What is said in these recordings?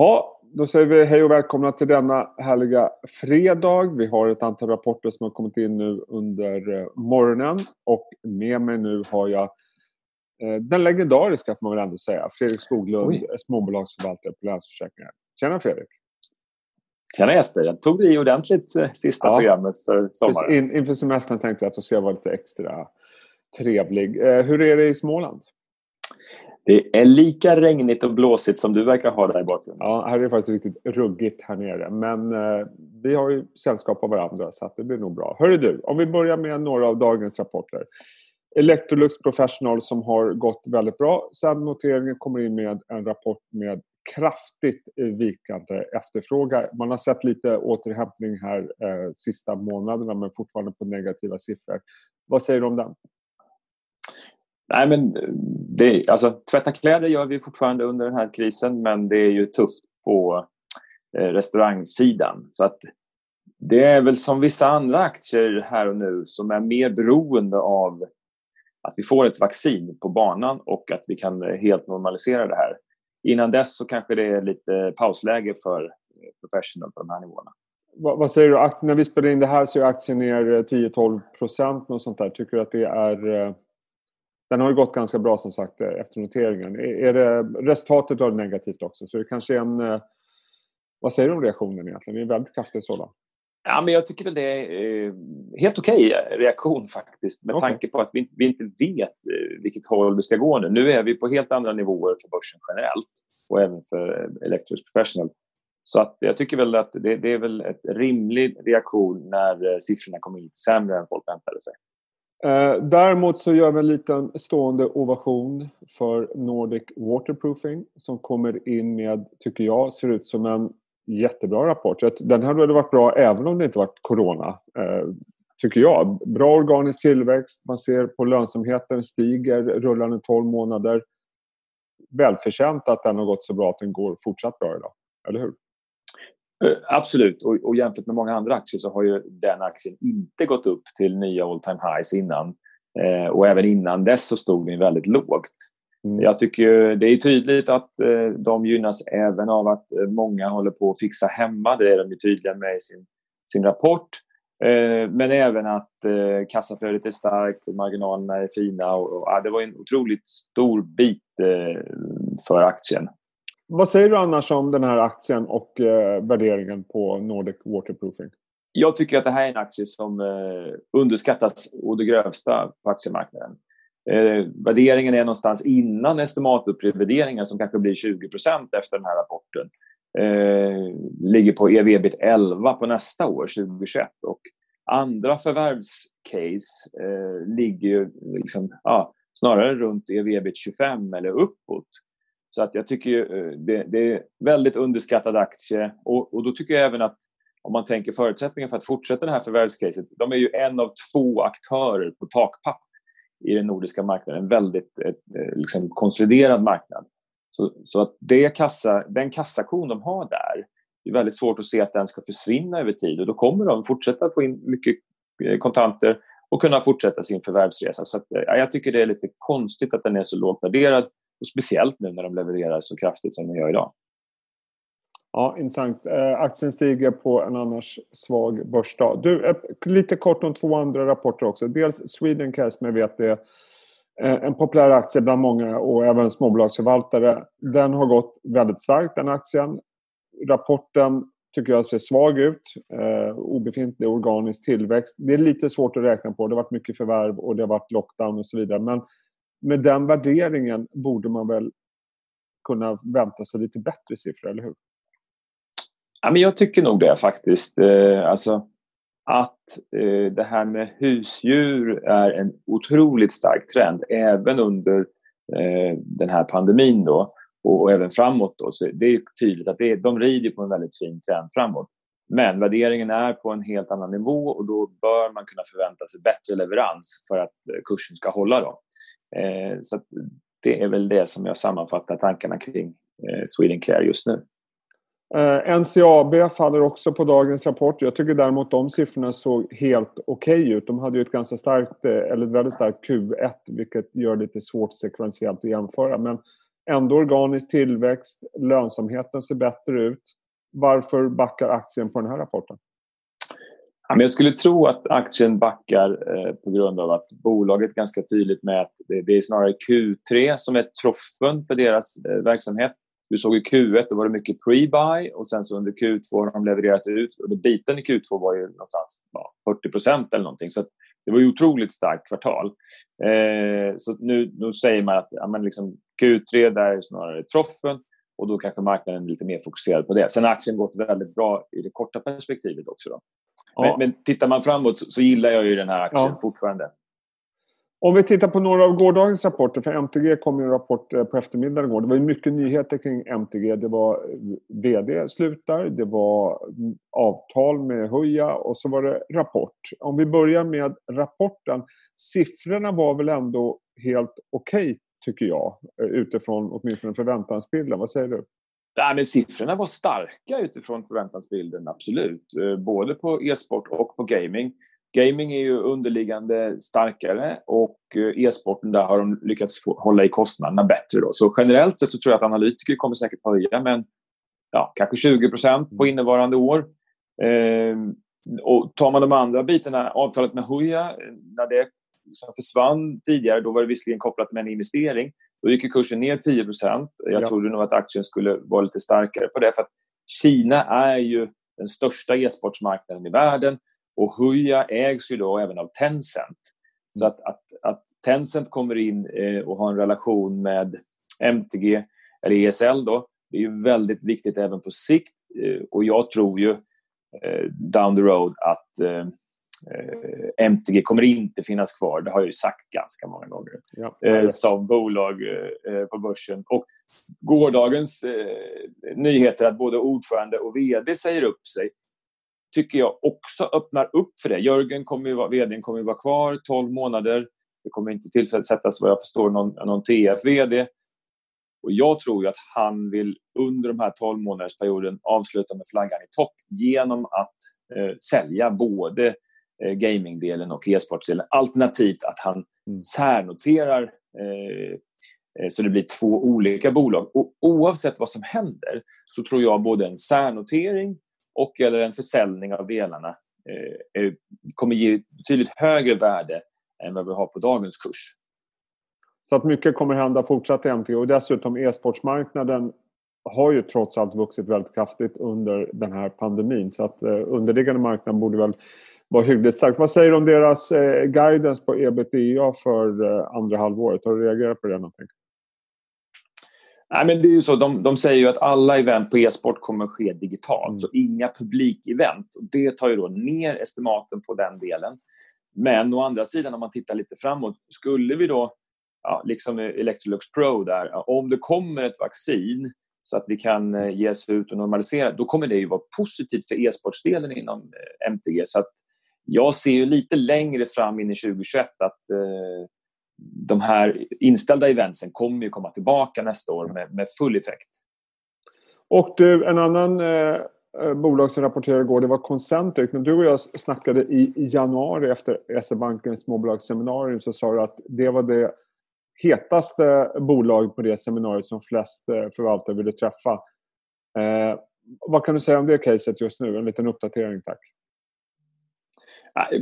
Ja, då säger vi hej och välkomna till denna härliga fredag. Vi har ett antal rapporter som har kommit in nu under eh, morgonen och med mig nu har jag eh, den legendariska, får man väl ändå säga, Fredrik Skoglund, Oj. småbolagsförvaltare på Länsförsäkringar. Tjena Fredrik! Tjena Jesper! Jag tog i ordentligt eh, sista ja. programmet för sommaren. In, inför semestern tänkte jag att jag vara lite extra trevlig. Hur är det i Småland? Det är lika regnigt och blåsigt som du verkar ha där i bakgrunden. Ja, här är det faktiskt riktigt ruggigt här nere. Men eh, vi har ju sällskap av varandra så det blir nog bra. Hörru du, om vi börjar med några av dagens rapporter. Electrolux Professional som har gått väldigt bra. Sen noteringen kommer in med en rapport med kraftigt vikande efterfrågan. Man har sett lite återhämtning här eh, sista månaderna men fortfarande på negativa siffror. Vad säger du om den? Nej, men det, alltså, tvätta kläder gör vi fortfarande under den här krisen men det är ju tufft på eh, restaurangsidan. Så att det är väl som vissa andra aktier här och nu som är mer beroende av att vi får ett vaccin på banan och att vi kan helt normalisera det här. Innan dess så kanske det är lite pausläge för eh, professional på de här nivåerna. Vad, vad säger du? När vi spelar in det här så är aktien ner eh, 10-12 procent. Tycker du att det är eh, den har ju gått ganska bra som sagt efter noteringen. Är det, resultatet var negativt också så det kanske är en... Eh, vad säger du om reaktionen egentligen? Det är en väldigt kraftig sådan. Ja, men jag tycker väl det är eh, helt okej okay reaktion faktiskt med okay. tanke på att vi, vi inte vet eh, vilket håll det ska gå nu. Nu är vi på helt andra nivåer för börsen generellt och även för Electrolux Professional. Så att jag tycker väl att det, det är väl ett rimlig reaktion när siffrorna kommer lite sämre än folk väntade sig. Eh, däremot så gör vi en liten stående ovation för Nordic Waterproofing som kommer in med, tycker jag, ser ut som en jättebra rapport. Den hade varit bra även om det inte varit corona, eh, tycker jag. Bra organisk tillväxt, man ser på lönsamheten stiger rullande 12 månader. Välförtjänt att den har gått så bra att den går fortsatt bra idag, eller hur? Eh, absolut, och, och jämfört med många andra aktier så har ju den aktien inte gått upp till nya all time highs innan. Eh, och även innan dess så stod den väldigt lågt. Mm. Jag tycker det är tydligt att eh, de gynnas även av att eh, många håller på att fixa hemma. Det är de ju tydliga med i sin, sin rapport. Eh, men även att eh, kassaflödet är starkt och marginalerna är fina. Och, och, ja, det var en otroligt stor bit för aktien. Vad säger du annars om den här aktien och eh, värderingen på Nordic Waterproofing? Jag tycker att det här är en aktie som eh, underskattas å det grövsta på aktiemarknaden. Eh, värderingen är någonstans innan estimatupprevideringen som kanske blir 20% efter den här rapporten. Eh, ligger på ev 11 på nästa år, 2021. Och andra förvärvscase eh, ligger ju liksom, ja, snarare runt ev 25 eller uppåt. Så att jag tycker ju, eh, det, det är väldigt underskattad aktie och, och, då tycker jag även att om man tänker förutsättningar för att fortsätta det här förvärvscaset, de är ju en av två aktörer på takpapp i den nordiska marknaden, en väldigt ett, eh, liksom, konsoliderad marknad. Så, så, att det kassa, den kassakon de har där, det är väldigt svårt att se att den ska försvinna över tid och då kommer de fortsätta få in mycket eh, kontanter och kunna fortsätta sin förvärvsresa. Så att, ja, jag tycker det är lite konstigt att den är så lågt värderad och speciellt nu när de levererar så kraftigt som de gör idag. Ja, intressant. Eh, aktien stiger på en annars svag börsdag. Du, lite kort om två andra rapporter också. Dels Swedencare som jag vet är eh, en populär aktie bland många och även småbolagsförvaltare. Den har gått väldigt starkt den aktien. Rapporten tycker jag ser svag ut. Eh, obefintlig organisk tillväxt. Det är lite svårt att räkna på. Det har varit mycket förvärv och det har varit lockdown och så vidare. Men med den värderingen borde man väl kunna vänta sig lite bättre siffror, eller hur? Ja, men jag tycker nog det faktiskt. Eh, alltså, att eh, det här med husdjur är en otroligt stark trend även under eh, den här pandemin då, och, även framåt. Då. Så det är tydligt att det, de rider på en väldigt fin trend framåt. Men värderingen är på en helt annan nivå och då bör man kunna förvänta sig bättre leverans för att kursen ska hålla. Då. Eh, så det är väl det som jag sammanfattar tankarna kring eh, Swedencare just nu. Eh, NCAB faller också på dagens rapport. Jag tycker däremot de siffrorna såg helt okej okay ut. De hade ju ett ganska starkt, eh, eller ett väldigt starkt Q1 vilket gör det lite svårt sekventiellt att jämföra. Men ändå organisk tillväxt, lönsamheten ser bättre ut. Varför backar aktien på den här rapporten? Jag skulle tro att aktien backar eh, på grund av att bolaget ganska tydligt med att det är snarare Q3 som är troffen för deras eh, verksamhet. Du såg i Q1 då var det mycket pre-buy och sen så under Q2 har de levererat ut och biten i Q2 var ju någonstans ja, 40 procent eller någonting. Så det var ju otroligt starkt kvartal. Eh, så nu, nu säger man att ja, men liksom Q3 där är snarare troffen och då kanske marknaden är lite mer fokuserad på det. Sen har aktien gått väldigt bra i det korta perspektivet också. Då. Men, ja. men tittar man framåt så, så, gillar jag ju den här aktien ja. fortfarande. Om vi tittar på några av gårdagens rapporter, för MTG kom ju en rapport eh, på eftermiddagen igår. Det var ju mycket nyheter kring MTG. Det var eh, VD slutar, det var mm, avtal med Huja och så var det rapport. Om vi börjar med rapporten. Siffrorna var väl ändå helt okej, okay, tycker jag, eh, utifrån åtminstone förväntansbilden. Vad säger du? Nej, men siffrorna var starka utifrån förväntansbilden, absolut. Både på e-sport och på gaming. Gaming är ju underliggande starkare och eh, e-sporten där har de lyckats hålla i kostnaderna bättre. Då. Så generellt sett så tror jag att analytiker kommer säkert höja men ja, kanske 20 procent på mm. innevarande år. Eh, och tar man de andra bitarna, avtalet med Huya, när det som försvann tidigare, då var det visserligen kopplat med en investering. Då gick kursen ner 10 procent. Jag ja. trodde nog att aktien skulle vara lite starkare på det. För att Kina är ju den största e-sportsmarknaden i världen och Huya ägs ju då även av Tencent. Så att, att, att Tencent kommer in eh, och har en relation med MTG, eller ESL då, det är ju väldigt viktigt även på sikt. Eh, och jag tror ju eh, down the road att eh, eh MTG kommer inte finnas kvar. Det har jag ju sagt ganska många gånger. Ja, eh, som bolag eh, på börsen. Och gårdagens nyheter att både ordförande och VD säger upp sig tycker jag också öppnar upp för det. Jörgen kommer ju vara, vdn kommer ju vara kvar 12 månader. Det kommer inte tillsättas vad jag förstår någon, någon TF-vd. Och jag tror ju att han vill under de här 12 månadersperioden avsluta med flaggan i topp genom att eh, sälja både eh, gamingdelen och e-sportsdelen. Alternativt att han mm. särnoterar eh, eh, så det blir två olika bolag. Och oavsett vad som händer så tror jag både en särnotering och eller en försäljning av delarna eh, kommer ge betydligt högre värde än vad vi har på dagens kurs. Så att mycket kommer hända fortsatt i MTG och dessutom e-sportsmarknaden har ju trots allt vuxit väldigt kraftigt under den här pandemin så att eh, underliggande marknaden borde väl vara hyggligt stark. Vad säger du om deras eh, guidance på ebitda för eh, andra halvåret? Har du reagerat på det någonting? Nej, men det är ju så, de, de säger ju att alla event på e-sport kommer att ske digitalt, mm. så inga publikevent. Det tar ju då ner estimaten på den delen. Men å andra sidan, om man tittar lite framåt, skulle vi då, ja, liksom Electrolux Pro där, om det kommer ett vaccin så att vi kan eh, ge oss ut och normalisera, då kommer det ju vara positivt för e-sportsdelen inom eh, MTG. Så att jag ser ju lite längre fram in i 2021 att eh, de här inställda eventen kommer ju komma tillbaka nästa år med, med full effekt. Och du, en annan eh, eh bolag som rapporterade igår, det var Concentric. När du och jag snackade i, i januari efter SE-bankens småbolagsseminarium så sa du att det var det hetaste bolag på det seminariet som flest eh, förvaltare ville träffa. Eh, vad kan du säga om det caset just nu? En liten uppdatering, tack.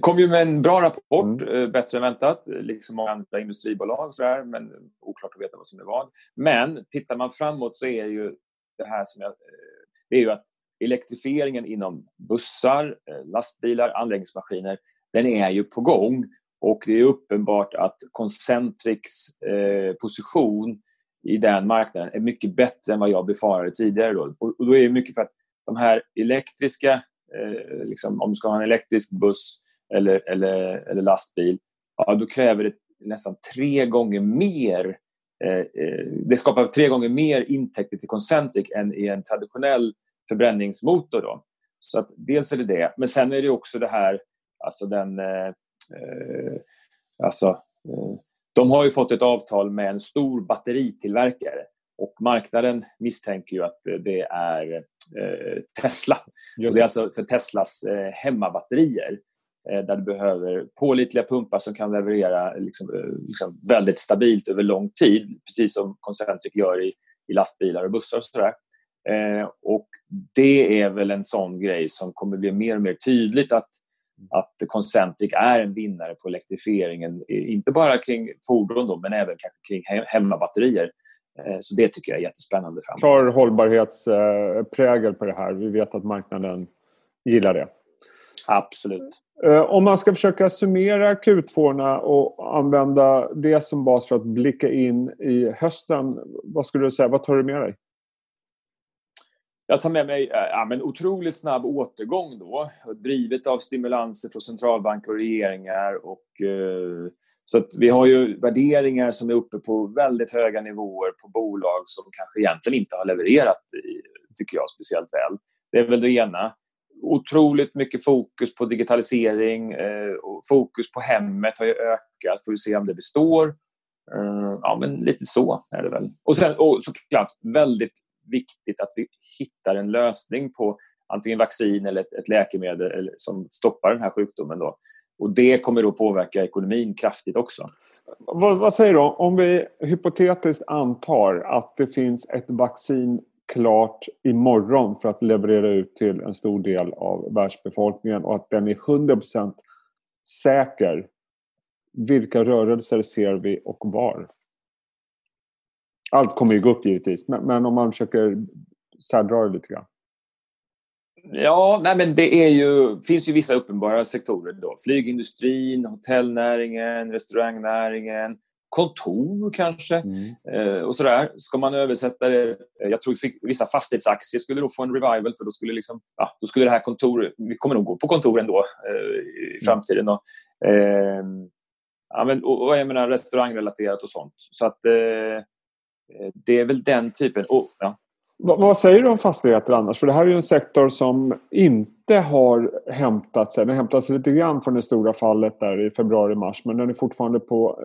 Kom ju med en bra rapport, mm. Eh, bättre än väntat, liksom många andra industribolag. Så där, men oklart att veta vad som är vad. Men tittar man framåt så är ju det här som jag, eh, det är ju att elektrifieringen inom bussar, eh, lastbilar, anläggningsmaskiner, den är ju på gång. Och det är uppenbart att Concentrics eh, position i den marknaden är mycket bättre än vad jag befarade tidigare. Då. Och, och då är det mycket för att de här elektriska eh, liksom, om du ska ha en elektrisk buss eller, eller, eller lastbil, ja, då kräver det nästan tre gånger mer eh, eh, det skapar tre gånger mer intäkter till Concentric än i en traditionell förbränningsmotor. Då. Så att dels är det det, men sen är det också det här, alltså den... Eh, eh alltså, eh, de har ju fått ett avtal med en stor batteritillverkare och marknaden misstänker ju att det är eh, Tesla. Och det är alltså för Teslas hemmabatterier. Eh, där du behöver pålitliga pumpar som kan leverera eh, liksom, eh, liksom väldigt stabilt över lång tid, precis som Concentric gör i, i lastbilar och bussar och sådär. Eh, och det är väl en sån grej som kommer bli mer och mer tydligt att, att Concentric är en vinnare på elektrifieringen, inte bara kring fordon då, men även kanske kring hemmabatterier. Eh, så det tycker jag är jättespännande. Framåt. Klar hållbarhetsprägel på det här. Vi vet att marknaden gillar det. Absolut. Eh, om man ska försöka summera Q2 och använda det som bas för att blicka in i hösten. Vad skulle du säga? Vad tar du med dig? Jag tar med mig eh, ja, men otroligt snabb återgång då, drivet av stimulanser från centralbanker och regeringar. Och, eh, så att vi har ju värderingar som är uppe på väldigt höga nivåer på bolag som kanske egentligen inte har levererat, tycker jag, speciellt väl. Det är väl det ena. Otroligt mycket fokus på digitalisering eh, och fokus på hemmet har ju ökat. Får vi se om det består. Eh, ja, men lite så är det väl. Och, sen, och såklart väldigt viktigt att vi hittar en lösning på antingen vaccin eller ett, ett läkemedel som stoppar den här sjukdomen. Då. Och det kommer då påverka ekonomin kraftigt också. Vad, vad säger du om vi hypotetiskt antar att det finns ett vaccin klart imorgon för att leverera ut till en stor del av världsbefolkningen och att den är 100% säker. Vilka rörelser ser vi och var? Allt kommer ju gå upp givetvis, men, men om man försöker särdra det lite grann. Ja, nej men det är ju, finns ju vissa uppenbara sektorer. Då. Flygindustrin, hotellnäringen, restaurangnäringen, kontor kanske. Mm. Eh, och sådär. Ska man översätta det... Eh, jag tror vissa fastighetsaktier skulle då få en revival för då skulle, liksom, ja, då skulle det här kontoret... Vi kommer nog gå på kontor ändå eh, i mm. framtiden. Då. Eh, ja, men, och, och jag menar restaurangrelaterat och sånt. Så att eh, Eh, det är väl den typen. Oh, ja. vad, säger du om fastigheter annars? För det här är en sektor som inte har hämtat sig. Den hämtat sig lite grann från det stora fallet där i februari-mars men den är fortfarande på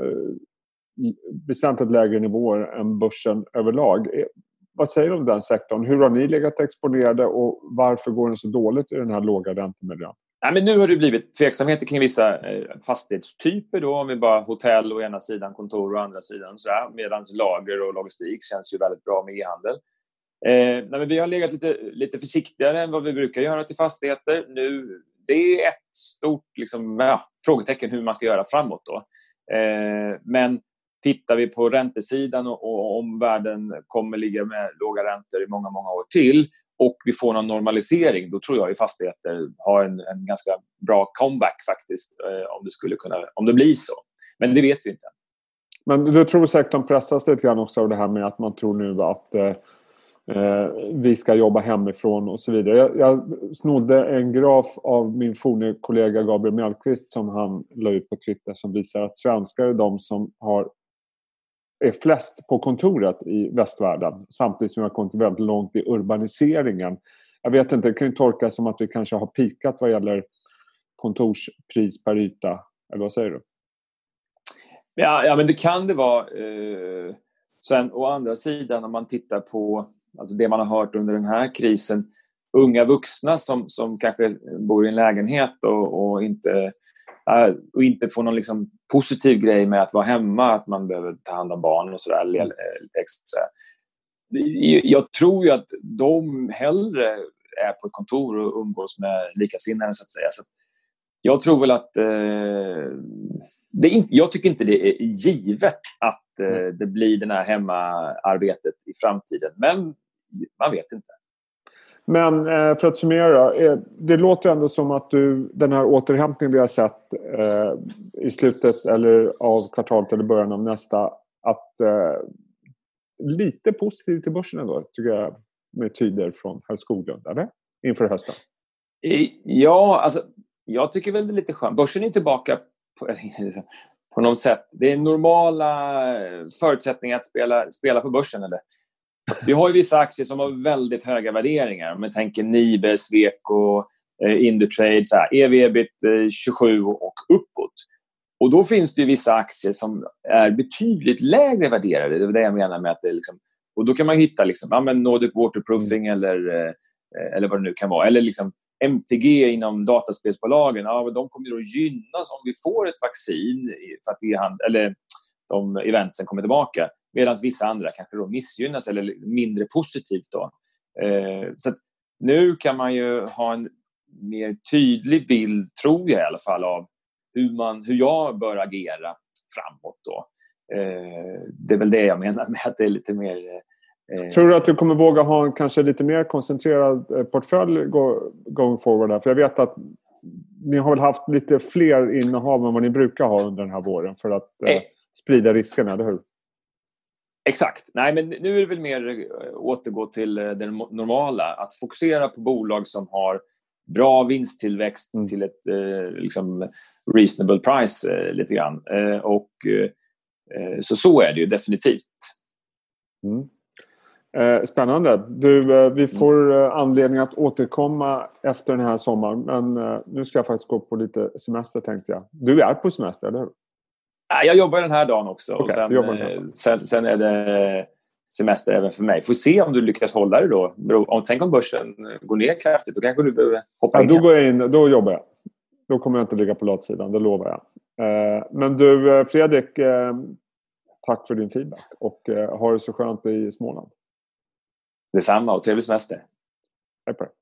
väsentligt lägre nivåer än börsen överlag. Eh, vad säger du om den sektorn? Hur har ni legat exponerade och varför går den så dåligt i den här låga räntemiljön? Nej, men nu har det blivit tveksamheter kring vissa eh, fastighetstyper. Då, om vi bara hotell å ena sidan, kontor å andra sidan. Medan lager och logistik känns ju väldigt bra med e-handel. Eh, nej, men vi har legat lite, lite försiktigare än vad vi brukar göra till fastigheter. Nu, det är ett stort liksom, ja, frågetecken hur man ska göra framåt. Då. Eh, men tittar vi på räntesidan och, och om världen kommer ligga med låga räntor i många, många år till och vi får någon normalisering, då tror jag att fastigheter har en, en ganska bra comeback faktiskt, eh, om, det skulle kunna, om det blir så. Men det vet vi inte. Men du tror säkert de pressas lite grann också av det här med att man tror nu att eh, eh, vi ska jobba hemifrån och så vidare. Jag, jag snodde en graf av min forne kollega Gabriel Mjallqvist som han la ut på Twitter som visar att svenskar är de som har är flest på kontoret i västvärlden samtidigt som vi har kommit väldigt långt i urbaniseringen. Jag vet inte, det kan ju tolkas som att vi kanske har pikat vad gäller kontorspris per yta. Eller vad säger du? Ja, ja men det kan det vara. Eh, sen å andra sidan om man tittar på alltså det man har hört under den här krisen. Unga vuxna som, som kanske bor i en lägenhet och, och inte och inte få någon liksom positiv grej med att vara hemma, att man behöver ta hand om barnen och sådär. Mm. Jag tror ju att de hellre är på ett kontor och umgås med likasinnade så att säga. Så jag tror väl att eh, det är inte, jag tycker inte det är givet att eh, mm. det blir det här hemmaarbetet i framtiden. Men man vet inte. Men eh, för att summera. Eh, det låter ändå som att du, den här återhämtningen vi har sett eh, i slutet eller av kvartalet eller början av nästa. Att eh, lite positivt till börsen ändå, tycker jag. Med tyder från herr Skoglund, eller? Inför hösten. Ja, alltså jag tycker väl det är lite skönt. Börsen är tillbaka på, liksom, på något sätt. Det är normala eh, förutsättningar att spela, spela på börsen. Eller? Vi har ju vissa aktier som har väldigt höga värderingar. Om man tänker Nibe, Sweco, eh, Indutrade, så här, EV, ebit 27 eh, och uppåt. Och då finns det vissa aktier som är betydligt lägre värderade. Det är det jag menar med att det är liksom, Och då kan man hitta liksom, ja, men Nordic Waterproofing mm. eller, eh, eller vad det nu kan vara. Eller liksom MTG inom dataspelsbolagen, ja, de kommer att gynnas om vi får ett vaccin för att e eller de eventsen kommer tillbaka. Medan vissa andra kanske då missgynnas eller mindre positivt. Då. Eh, så nu kan man ju ha en mer tydlig bild, tror jag i alla fall, av hur, man, hur jag bör agera framåt. Då. Eh, det är väl det jag menar med att det är lite mer... Eh, tror du att du kommer våga ha en kanske lite mer koncentrerad eh, portfölj going forward? Här? För jag vet att ni har väl haft lite fler innehav än vad ni brukar ha under den här våren för att eh, sprida riskerna, eller hur? Exakt. Nej, men nu är det väl mer eh, återgå till eh, det normala. Att fokusera på bolag som har bra vinsttillväxt mm. till ett eh, liksom reasonable price eh, lite grann. Eh, och, eh, så så är det ju definitivt. Mm. Spännande. Du, vi får mm. anledning att återkomma efter den här sommaren. Men nu ska jag faktiskt gå på lite semester tänkte jag. Du är på semester, eller hur? Jag jobbar den här dagen också. Okay, och sen, eh, sen, sen, är det semester även för mig. Får se om du lyckas hålla dig då. Om, tänk om börsen går ner kraftigt. Då kanske du behöver hoppa ja, in. Då går jag in. Då jobbar jag. Då kommer jag inte ligga på latsidan, det lovar jag. Eh, men du eh, Fredrik, tack för din feedback och ha det så skönt i Småland. Detsamma och trevlig semester. Hej på dig.